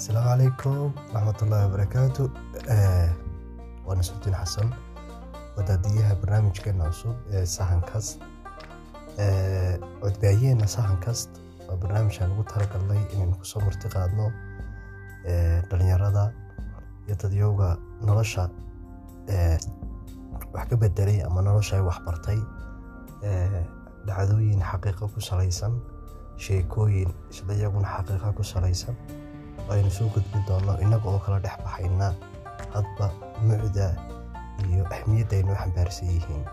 asalaamu calaykum raxmatullaahi wabarakaatu waa nasuudiin xasan wadaadiyaha barnaamijkeena cusub ee sahan kast codbaahiyeena sahan kast waa barnaamijaan ugu talagalnay inaynu ku soo marti qaadno dhalinyarada iyo dadyowga nolosha wax ka bedelay ama nolosha ay waxbartay. Dhacdooyin xaqiiqo ku salaysan sheekooyin isla iyaguna xaqiiqa ku salaysan aynu soo gudbin doono innaga oo kala dhex baxayna. Hadba mucda iyo ahmiyadda aynu xambaarsan yihiin